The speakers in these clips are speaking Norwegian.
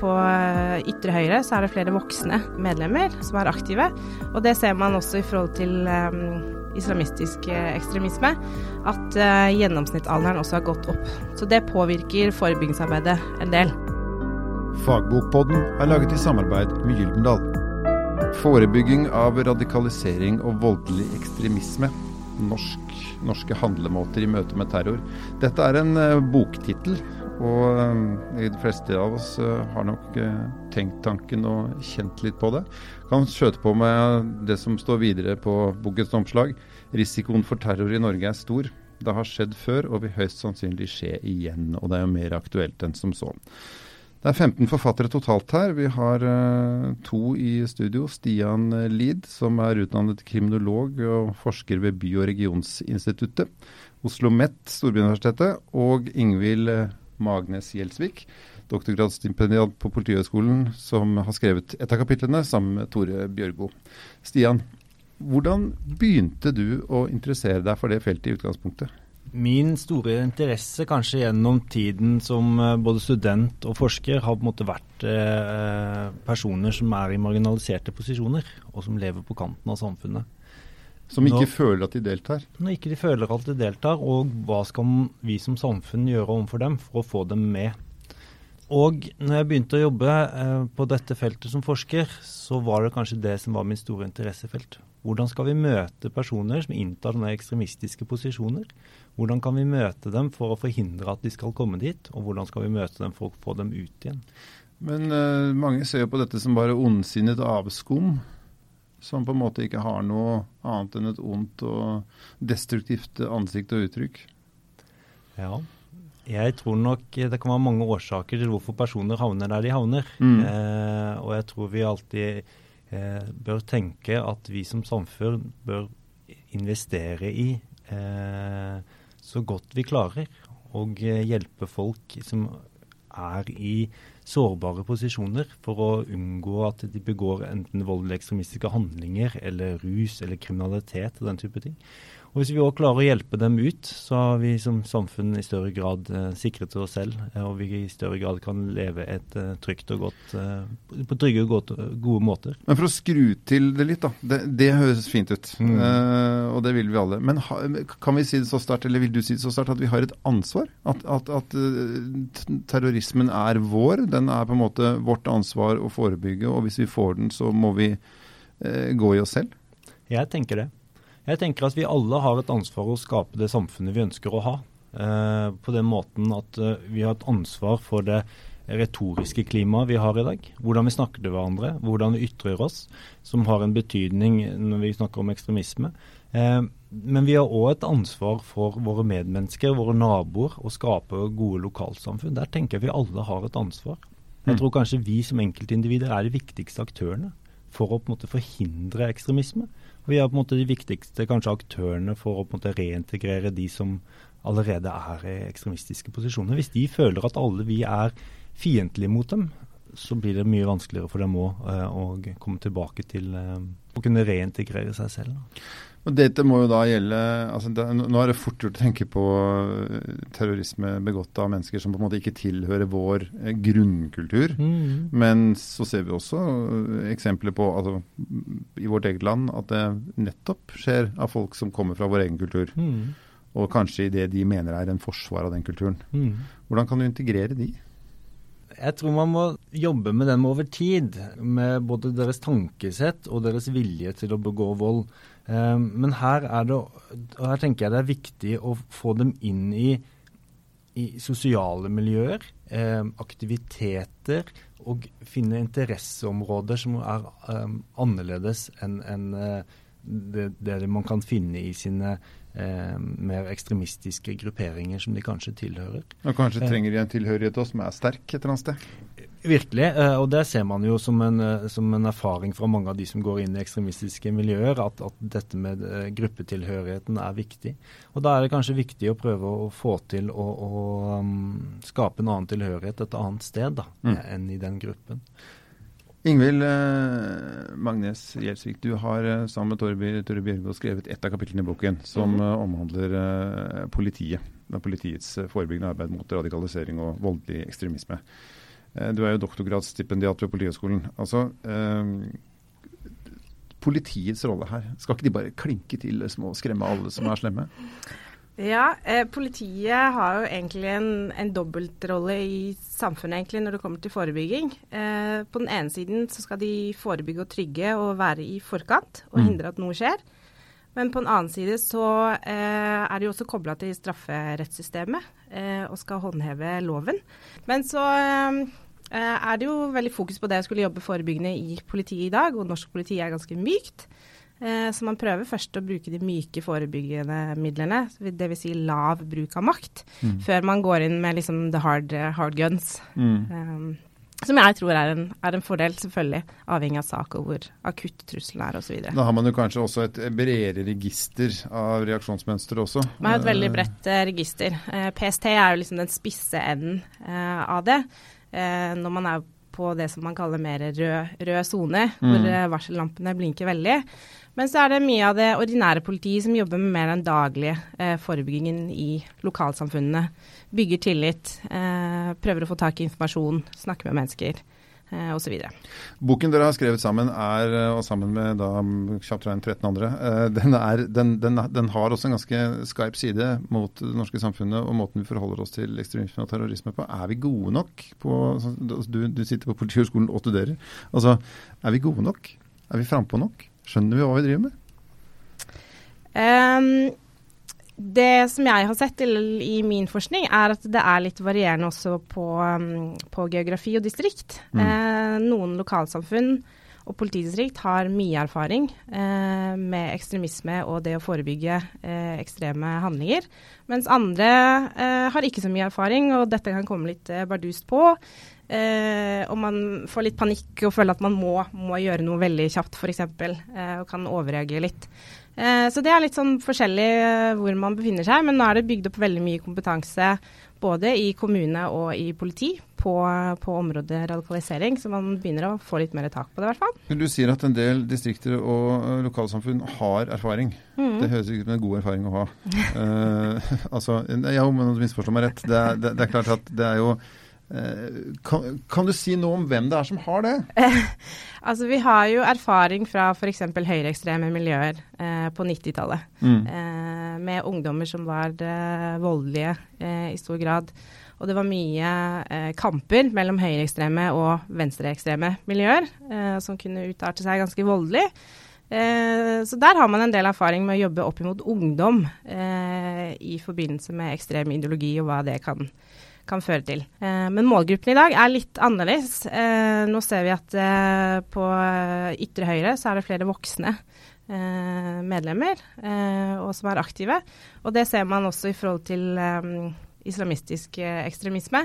på eh, ytre høyre så er det flere voksne medlemmer som er aktive. Og det ser man også i forhold til um, islamistisk ekstremisme, at gjennomsnittsalderen også har gått opp. Så det påvirker forebyggingsarbeidet en del. Fagbokpodden er laget i samarbeid med Gyldendal. Forebygging av radikalisering og voldelig ekstremisme. Norsk, norske handlemåter i møte med terror. Dette er en boktittel og um, de fleste av oss uh, har nok uh, tenkt tanken og kjent litt på det. Kan skjøte på med det som står videre på bokens omslag. Risikoen for terror i Norge er stor. Det har skjedd før og vil høyst sannsynlig skje igjen. Og det er jo mer aktuelt enn som så. Det er 15 forfattere totalt her. Vi har uh, to i studio. Stian Lid, som er utdannet kriminolog og forsker ved By- og regionsinstituttet. Oslo Met, Storbyuniversitetet. Og Ingvild Magnes Gjelsvik, doktorgradsstipendiat på Politihøgskolen, som har skrevet et av kapitlene sammen med Tore Bjørgo. Stian, hvordan begynte du å interessere deg for det feltet i utgangspunktet? Min store interesse kanskje gjennom tiden som eh, både student og forsker har på en måte vært eh, personer som er i marginaliserte posisjoner, og som lever på kanten av samfunnet. Som ikke når, føler at de deltar? Når ikke de føler at de deltar, og hva skal vi som samfunn gjøre overfor dem for å få dem med. Og når jeg begynte å jobbe eh, på dette feltet som forsker, så var det kanskje det som var min store interessefelt. Hvordan skal vi møte personer som inntar sånne ekstremistiske posisjoner? Hvordan kan vi møte dem for å forhindre at de skal komme dit, og hvordan skal vi møte dem for å få dem ut igjen? Men uh, mange ser jo på dette som bare ondsinnet avskum som på en måte ikke har noe annet enn et ondt og destruktivt ansikt og uttrykk? Ja, jeg tror nok det kan være mange årsaker til hvorfor personer havner der de havner. Mm. Eh, og jeg tror vi alltid eh, bør tenke at vi som samfunn bør investere i eh, så godt vi klarer, og eh, hjelpe folk som er i sårbare posisjoner for å unngå at de begår enten voldelige ekstremistiske handlinger eller rus eller kriminalitet og den type ting. Og Hvis vi òg klarer å hjelpe dem ut, så har vi som samfunn i større grad eh, sikret oss selv. Eh, og vi i større grad kan leve et eh, trygt og godt eh, på trygge og gode, gode, måter. Men for å skru til det litt, da. Det, det høres fint ut. Mm. Eh, og det vil vi alle. Men ha, kan vi si det så sterkt, eller vil du si det så sterkt, at vi har et ansvar? At, at, at uh, terrorismen er vår? Den er på en måte vårt ansvar å forebygge, og hvis vi får den, så må vi uh, gå i oss selv? Jeg tenker det. Jeg tenker at vi alle har et ansvar å skape det samfunnet vi ønsker å ha. Eh, på den måten at eh, vi har et ansvar for det retoriske klimaet vi har i dag. Hvordan vi snakker til hverandre, hvordan vi ytrer oss, som har en betydning når vi snakker om ekstremisme. Eh, men vi har òg et ansvar for våre medmennesker, våre naboer, å skape gode lokalsamfunn. Der tenker jeg vi alle har et ansvar. Jeg mm. tror kanskje vi som enkeltindivider er de viktigste aktørene for å på en måte forhindre ekstremisme. Vi er på en måte de viktigste kanskje aktørene for å på en måte reintegrere de som allerede er i ekstremistiske posisjoner. Hvis de føler at alle vi er fiendtlige mot dem, så blir det mye vanskeligere for dem òg uh, å komme tilbake til uh, å kunne reintegrere seg selv. Og Dette må jo da gjelde altså det, Nå er det fort gjort å tenke på eh, terrorisme begått av mennesker som på en måte ikke tilhører vår eh, grunnkultur. Mm. Men så ser vi også eh, eksempler på altså, i vårt eget land at det nettopp skjer av folk som kommer fra vår egen kultur. Mm. Og kanskje i det de mener er en forsvar av den kulturen. Mm. Hvordan kan du integrere de? Jeg tror man må jobbe med dem over tid. Med både deres tankesett og deres vilje til å begå vold. Ehm, men her, det, her tenker jeg det er viktig å få dem inn i, i sosiale miljøer, ehm, aktiviteter, og finne interesseområder som er um, annerledes enn en, uh, det, det, man kan finne i sine eh, mer ekstremistiske grupperinger som de kanskje tilhører. Og kanskje trenger de en tilhørighet også som er sterk et eller annet sted? Virkelig, eh, og det ser man jo som en, eh, som en, erfaring fra mange av de som går inn i ekstremistiske miljøer, at, at, dette med eh, gruppetilhørigheten er viktig. Og Da er det kanskje viktig å prøve å få til å, å um, skape en annen tilhørighet et annet sted da, mm. enn i den gruppen. Ingvild eh, Magnes Gjelsvik, du har sammen med Tore, Tore Bjørgo skrevet ett av kapitlene i boken som mm. omhandler uh, politiet. Politiets forebyggende arbeid mot radikalisering og voldelig ekstremisme. Uh, du er jo doktorgradsstipendiat ved Politihøgskolen. Altså, eh, politiets rolle her, skal ikke de bare klinke til liksom, og skremme alle som er slemme? Ja, eh, politiet har jo egentlig en, en dobbeltrolle i samfunnet egentlig når det kommer til forebygging. Eh, på den ene siden så skal de forebygge og trygge og være i forkant og mm. hindre at noe skjer. Men på den annen side så eh, er de også kobla til strafferettssystemet eh, og skal håndheve loven. Men så eh, er det jo veldig fokus på det å skulle jobbe forebyggende i politiet i dag, og norsk politi er ganske mykt. Eh, så man prøver først å bruke de myke forebyggende midlene, dvs. Si lav bruk av makt, mm. før man går inn med liksom the hard, hard guns. Mm. Um, som jeg tror er en, er en, fordel, selvfølgelig avhengig av sak og hvor akutt trusselen er osv. Da har man jo kanskje også et bredere register av reaksjonsmønstre også? Man har et veldig bredt register. PST er jo liksom den spisse enden av det. når man er på det som man kaller mer rød sone, mm. hvor varsellampene blinker veldig. Men så er det mye av det ordinære politiet som jobber med mer den daglige eh, forebyggingen i lokalsamfunnene. Bygger tillit, eh, prøver å få tak i informasjon, snakker med mennesker. Eh, og så Boken dere har skrevet sammen, er, eh, og sammen med da Chaptrain 13 andre, eh, den, er, den, den, den, har også en ganske skarp side mot det norske samfunnet og måten vi forholder oss til ekstremisme og terrorisme på. Er vi gode nok på Du, du sitter på Politihøgskolen og studerer. Altså, er vi gode nok? Er vi frampå nok? Skjønner vi hva vi driver med? Um, det som jeg har sett i, min forskning, er at det er litt varierende også på, um, på geografi og distrikt. Mm. Eh, noen lokalsamfunn og politidistrikt har mye erfaring eh, med ekstremisme og det å forebygge eh, ekstreme handlinger, mens andre har ikke så mye erfaring, og dette kan komme litt bardust på. Eh, og man får litt panikk og føler at man må, må gjøre noe veldig kjapt, f.eks. Eh, og kan overreagere litt. Eh, så det er litt sånn forskjellig eh, hvor man befinner seg, men nå er det bygd opp veldig mye kompetanse både i kommune og i politi på, på, området radikalisering, så man begynner å få litt mer tak på det, i hvert fall. Du sier at en del distrikter og eh, lokalsamfunn har erfaring. Mm. Det høres ut som en god erfaring å ha. uh, altså, ja, men misforstår meg rett. Det er, det, det er klart at det er jo kan, kan, du si noe om hvem det er som har det? altså Vi har jo erfaring fra f.eks. høyreekstreme miljøer eh, på 90-tallet. Mm. Eh, med ungdommer som var eh, voldelige eh, i stor grad. Og det var mye eh, kamper mellom høyreekstreme og venstreekstreme miljøer som kunne utarte seg ganske voldelig. så der har man en del erfaring med å jobbe opp imot ungdom i forbindelse med ekstrem ideologi og hva det kan gjøre kan føre til. Eh, men målgruppen i dag er litt annerledes. Eh, nå ser vi at eh, på ytre høyre så er det flere voksne medlemmer og som er aktive. Og det ser man også i forhold til islamistisk ekstremisme,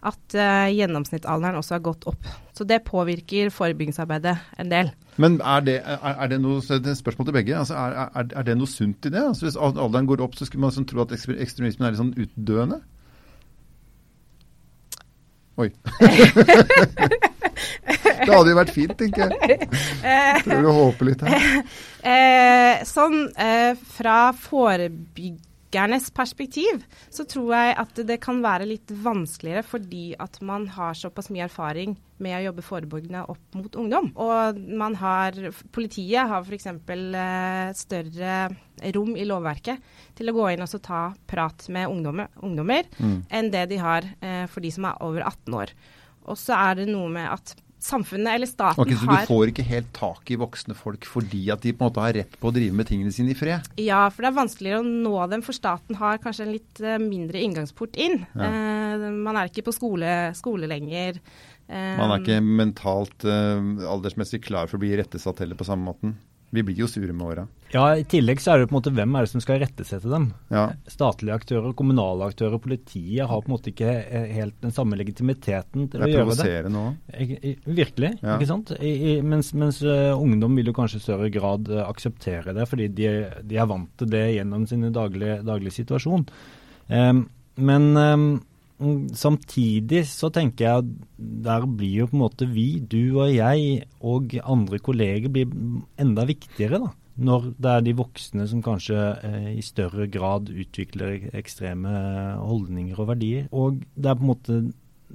at gjennomsnittsalderen også har gått opp. Så det påvirker forebyggingsarbeidet en del. Men er det, er, er det noe det er spørsmål til begge, altså er, er, det noe sunt i det? Altså hvis alderen går opp, så skulle man sånn tro at ekstremismen er litt sånn utdøende? Oi. det hadde jo vært fint, tenker jeg. Prøver å håpe litt her. Eh, sånn eh, fra forebyggernes perspektiv så tror jeg at det kan være litt vanskeligere fordi at man har såpass mye erfaring med å jobbe forebyggende opp mot ungdom. Og man har Politiet har f.eks. Eh, større rom i lovverket til å gå inn og ta prat med ungdommer, ungdommer mm. enn det de har eh, for de som er over 18 år. Og så er det noe med at samfunnet eller staten okay, så har Så du får ikke helt tak i voksne folk fordi at de på en måte har rett på å drive med tingene sine i fred? Ja, for det er vanskeligere å nå dem, for staten har kanskje en litt uh, mindre inngangsport inn. Ja. Uh, man er ikke på skole, skole lenger. Uh, man er ikke mentalt aldersmessig klar for å bli rettesatt heller på samme måten? Vi blir jo sure med åra. Ja, I tillegg så er det på en måte hvem er det som skal rettesette dem. Ja. Statlige aktører, kommunale aktører, politiet har på en måte ikke helt den samme legitimiteten til å gjøre det. Det er provoserende òg. Virkelig. Ja. ikke sant? I, i, mens, mens uh, ungdom vil jo kanskje i større grad uh, akseptere det, fordi de, de, er vant til det gjennom sin daglige, daglige situasjon. Um, men um, samtidig så tenker jeg at der blir jo på en måte vi, du og jeg og andre kolleger blir enda viktigere. da. Når det er de voksne som kanskje eh, i større grad utvikler ekstreme holdninger og verdier. Og det er på en måte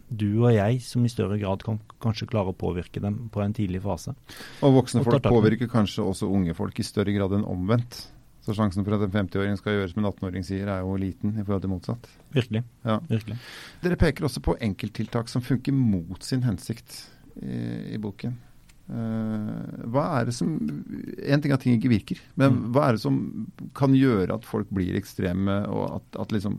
du og jeg som i større grad kan kanskje klare å påvirke dem på en tidlig fase. Og voksne folk påvirker kanskje også unge folk i større grad enn omvendt. Så sjansen for at en 50-åring skal gjøre som en 18-åring sier, er jo liten i forhold til motsatt. Virkelig. Ja. Virkelig. Dere peker også på enkelttiltak som funker mot sin hensikt i, i boken. Uh, hva er det som En ting er at ting ikke virker, men mm. hva er det som kan gjøre at folk blir ekstreme, og at, at, liksom,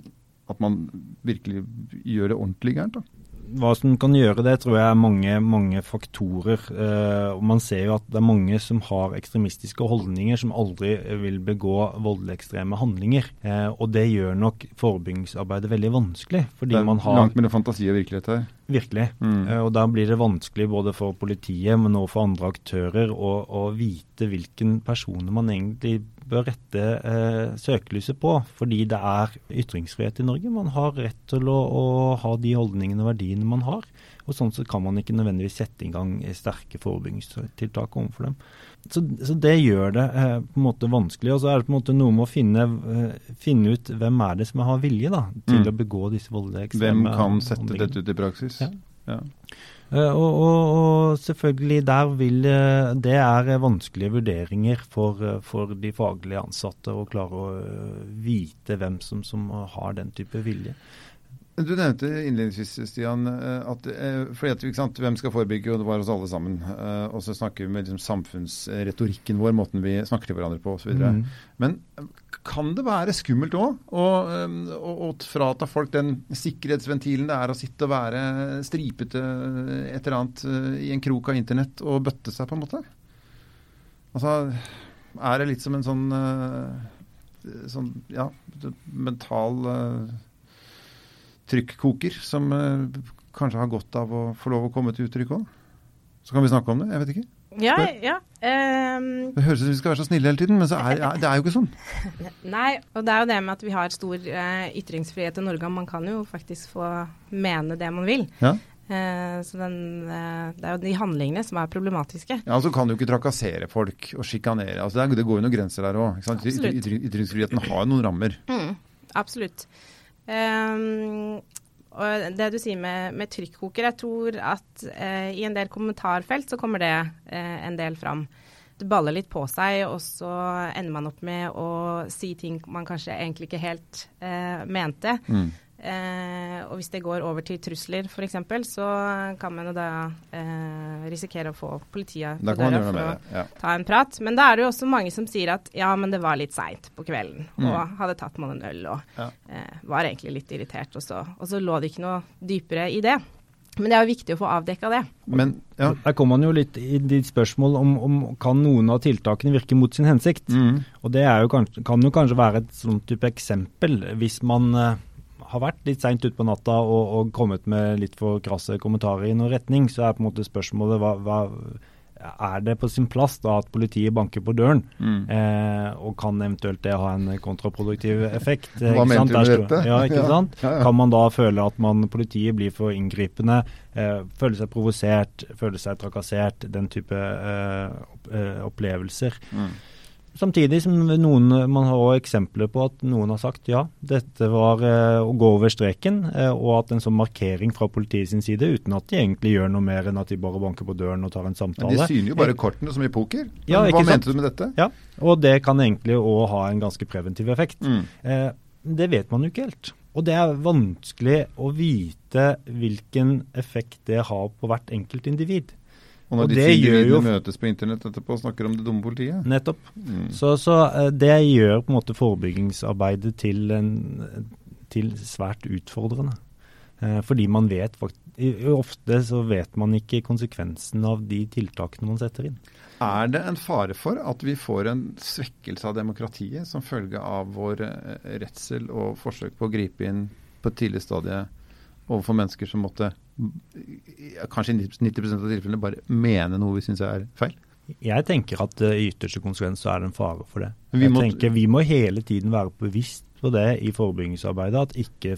at man virkelig gjør det ordentlig gærent? da? Hva som kan gjøre det, tror jeg er mange, mange faktorer. Eh, og Man ser jo at det er mange som har ekstremistiske holdninger, som aldri vil begå voldelig ekstreme handlinger. Eh, og det gjør nok forebyggingsarbeidet veldig vanskelig. fordi man har... Langt mellom fantasi og virkelighet her. Virkelig. Mm. Eh, og da blir det vanskelig både for politiet, men også for andre aktører å, å vite hvilken personer man egentlig bør rette eh, søkelyset på. Fordi det er ytringsfrihet i Norge. Man har rett til å, å, ha de holdningene og verdiene man har. Og sånn så kan man ikke nødvendigvis sette i gang sterke forebyggingstiltak overfor dem. Så, så det gjør det eh, på en måte vanskelig. Og så er det på en måte noe med å finne, eh, finne ut hvem er det som har vilje da, til mm. å begå disse voldelige ekstreme Hvem kan sette handlingene. dette ut i praksis? Ja. ja. Uh, og, og, og, selvfølgelig der vil uh, Det er vanskelige vurderinger for, for, de faglige ansatte å klare å vite hvem som, som, har den type vilje. Du nevnte innledningsvis, Stian, eh, at, eh, fordi at, sant, hvem skal forebygge, og det var oss alle sammen. Eh, og så snakker vi med liksom, samfunnsretorikken vår, måten vi snakker til hverandre på osv. Mm. Men kan det være skummelt òg å, å, å, frata folk den sikkerhetsventilen det er å sitte og være stripete et eller annet i en krok av internett og bøtte seg, på en måte? Altså, er det litt som en sånn, sånn ja, mental trykkoker som uh, kanskje har godt av å få lov å komme til uttrykk òg? Så kan vi snakke om det. Jeg vet ikke. Ja, ja. Um, det høres ut som vi skal være så snille hele tiden, men er, ja, det er jo ikke sånn. Nei, og det er jo det med at vi har stor uh, ytringsfrihet i Norge, og man kan jo faktisk få mene det man vil. Ja. Uh, så den, uh, Det er jo de handlingene som er problematiske. Ja, Så kan du ikke trakassere folk og sjikanere. Altså, det, det, går jo noen grenser der òg. Ytringsfriheten har jo noen rammer. Mm, absolutt. Um, og det du sier med, med trykkoker, jeg tror at uh, i en del kommentarfelt så kommer det uh, en del fram. Det baller litt på seg, og så ender man opp med å si ting man kanskje egentlig ikke helt uh, mente. Mm. Eh, og hvis det går over til trusler f.eks., så kan man jo da eh, risikere å få politiet på døra for å ja. ta en prat. Men da er det jo også mange som sier at ja, men det var litt seint på kvelden, mm. og hadde tatt man en øl og ja. eh, var egentlig litt irritert, og så, og så lå det ikke noe dypere i det. Men det er jo viktig å få avdekka det. Men, ja. Der kommer man jo litt i ditt spørsmål om, om kan noen av tiltakene virke mot sin hensikt. Mm. Og det jo kanskje, kan jo kanskje være et sånt type eksempel hvis man eh, har vært litt seint utpå natta og, og, kommet med litt for krasse kommentarer i noen retning, så er på en måte spørsmålet hva, hva er det på sin plass da at politiet banker på døren? Mm. Eh, og kan eventuelt det ha en kontraproduktiv effekt? Hva mente du med dette? Ja, ikke ja. sant? Ja, ja. Kan man da føle at man, politiet blir for inngripende, eh, føle seg provosert, føle seg trakassert, den type eh, eh opplevelser? Mm. Samtidig som noen, man har også eksempler på at noen har sagt ja, dette var eh, å gå over streken, eh, og at en sånn markering fra politiet sin side, uten at de egentlig gjør noe mer enn at de bare banker på døren og tar en samtale. Men De syner jo bare kortene som i poker. Ja, Hva mente du med dette? Ja, og det kan egentlig òg ha en ganske preventiv effekt. Mm. Eh, det vet man jo ikke helt. Og det er vanskelig å vite hvilken effekt det har på hvert enkelt individ. Og når og de individene møtes på internett etterpå og snakker om det dumme politiet? Nettopp. Mm. Så, så, eh, det gjør på en måte forebyggingsarbeidet til, en, til svært utfordrende. Eh, fordi man vet Ofte så vet man ikke konsekvensen av de tiltakene man setter inn. Er det en fare for at vi får en svekkelse av demokratiet som følge av vår eh, redsel og forsøk på å gripe inn på et tidlig stadie overfor mennesker som måtte kanskje 90% av tilfellene bare mene noe vi syns er feil? Jeg tenker at i ytterste konsekvens så er det en fare for det. Vi må, jeg tenker Vi må hele tiden være bevisst på det i forebyggingsarbeidet. At ikke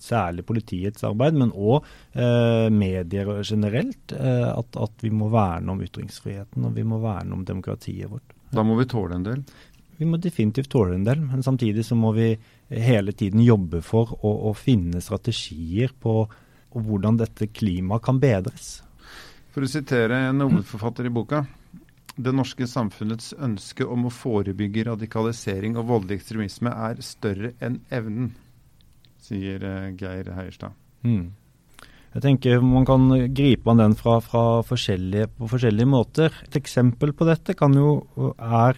særlig politiets arbeid, men òg eh, medier generelt. Eh, at, at, vi må verne om ytringsfriheten og vi må verne om demokratiet vårt. Da må vi tåle en del? Vi må definitivt tåle en del. Men samtidig så må vi hele tiden jobbe for å, å finne strategier på og hvordan dette klimaet kan bedres. For å sitere en hovedforfatter i boka. Det norske samfunnets ønske om å forebygge radikalisering og voldelig ekstremisme er større enn evnen, sier eh, Geir Heierstad. Mm. Jeg tenker Man kan gripe an den fra, fra forskjellige, på forskjellige måter. Et eksempel på dette kan jo er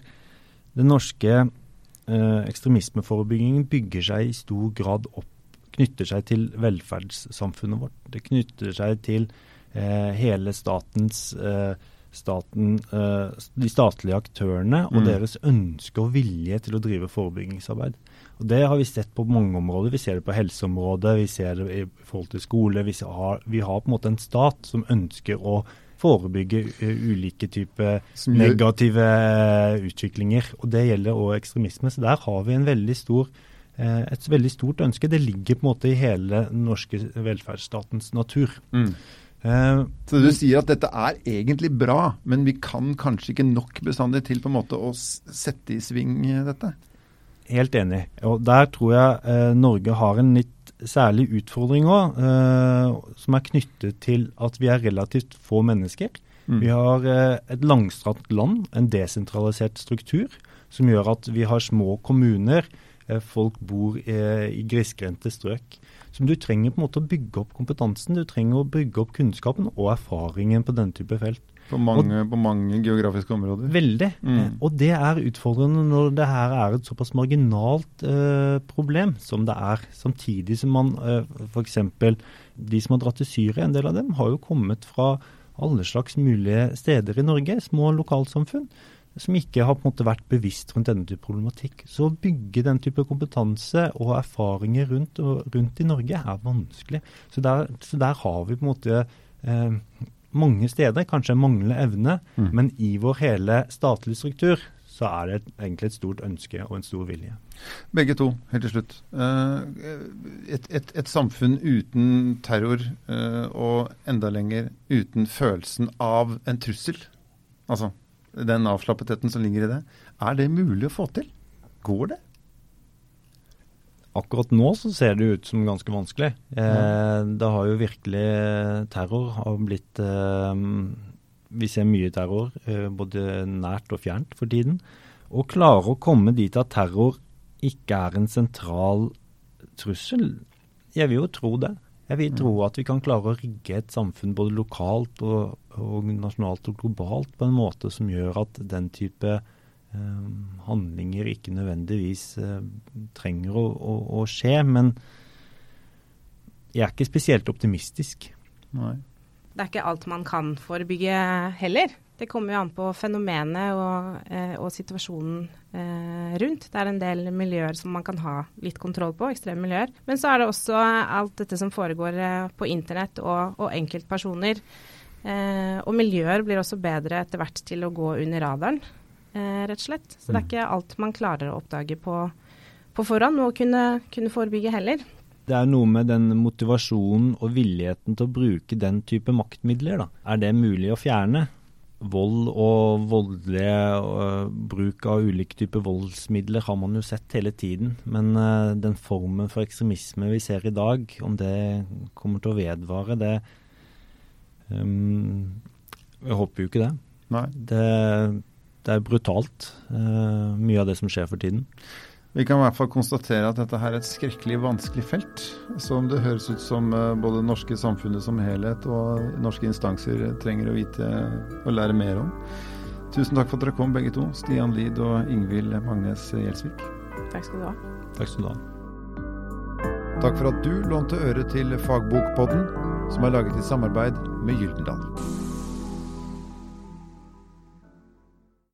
den norske eh, ekstremismeforebyggingen bygger seg i stor grad opp, knytter seg til velferdssamfunnet vårt. Det knytter seg til eh, hele statens eh, staten, eh, de statlige aktørene og mm. deres ønske og vilje til å drive forebyggingsarbeid. Og Det har vi sett på mange områder. Vi ser det på helseområdet, vi ser det i forhold til skole. Vi har, vi har på en måte en stat som ønsker å forebygge uh, ulike typer negative uh, utviklinger. Og Det gjelder òg ekstremisme. Så der har vi en veldig stor, et veldig stort ønske. Det ligger på en måte i hele den norske velferdsstatens natur. Mm. Så du sier at dette er egentlig bra, men vi kan kanskje ikke nok bestandig til på en måte å sette i sving dette? Helt enig. Og Der tror jeg eh, Norge har en litt særlig utfordring òg, eh, som er knyttet til at vi er relativt få mennesker. Mm. Vi har eh, et langstrakt land, en desentralisert struktur, som gjør at vi har små kommuner. Eh, folk bor eh, i grisgrendte strøk. Som du trenger på en måte å bygge opp kompetansen, du trenger å bygge opp kunnskapen og erfaringen på denne type felt. På mange, og, på mange, geografiske områder. Veldig. Mm. Eh, og det er utfordrende når det her er et såpass marginalt eh, problem som det er. Samtidig som man eh, f.eks. de som har dratt til Syria, en del av dem har jo kommet fra alle slags mulige steder i Norge, små lokalsamfunn, som ikke har på en måte vært bevisst rundt denne type problematikk. Så å bygge den type kompetanse og erfaringer rundt, rundt i Norge er vanskelig. Så der, så der har vi på en måte eh, mange steder kanskje manglende evne, mm. men i vår hele statlige struktur så er det egentlig et stort ønske og en stor vilje. Begge to, helt til slutt. Eh, et, et, et samfunn uten terror eh, og enda lenger uten følelsen av en trussel, altså den avslappetheten som ligger i det, er det mulig å få til? Går det? Akkurat nå så ser det ut som ganske vanskelig. Eh, det har jo virkelig Terror har blitt eh, Vi ser mye terror, eh, både nært og fjernt for tiden. Å klare å komme dit at terror ikke er en sentral trussel, jeg vil jo tro det. Jeg vil tro at vi kan klare å rigge et samfunn både lokalt og, og nasjonalt og globalt på en måte som gjør at den type Eh, handlinger ikke nødvendigvis eh, trenger å, å, å, skje. Men jeg er ikke spesielt optimistisk. Nei. Det er ikke alt man kan forebygge heller. Det kommer jo an på fenomenet og, eh, og situasjonen eh, rundt. Det er en del miljøer som man kan ha litt kontroll på, ekstreme miljøer. Men så er det også alt dette som foregår eh, på internett og, og enkeltpersoner. Eh, og miljøer blir også bedre etter hvert til å gå under radaren eh, rett og slett. Så det er mm. ikke alt man klarer å oppdage på, på forhånd og kunne, kunne forebygge heller. Det er noe med den motivasjonen og villigheten til å bruke den type maktmidler. Da. Er det mulig å fjerne? Vold og voldelig uh, bruk av ulike typer voldsmidler har man jo sett hele tiden. Men uh, den formen for ekstremisme vi ser i dag, om det kommer til å vedvare, det um, Jeg håper jo ikke det. Nei. Det det er brutalt, uh, mye av det som skjer for tiden. Vi kan i hvert fall konstatere at dette her er et skrekkelig vanskelig felt, som det høres ut som uh, både det norske samfunnet som helhet og norske instanser trenger å vite og lære mer om. Tusen takk for at dere kom, begge to. Stian Lid og Ingvild Magnes Gjelsvik. Takk skal du ha. Takk skal du ha. Takk for at du lånte øre til Fagbokpodden, som er laget i samarbeid med Gyldendal.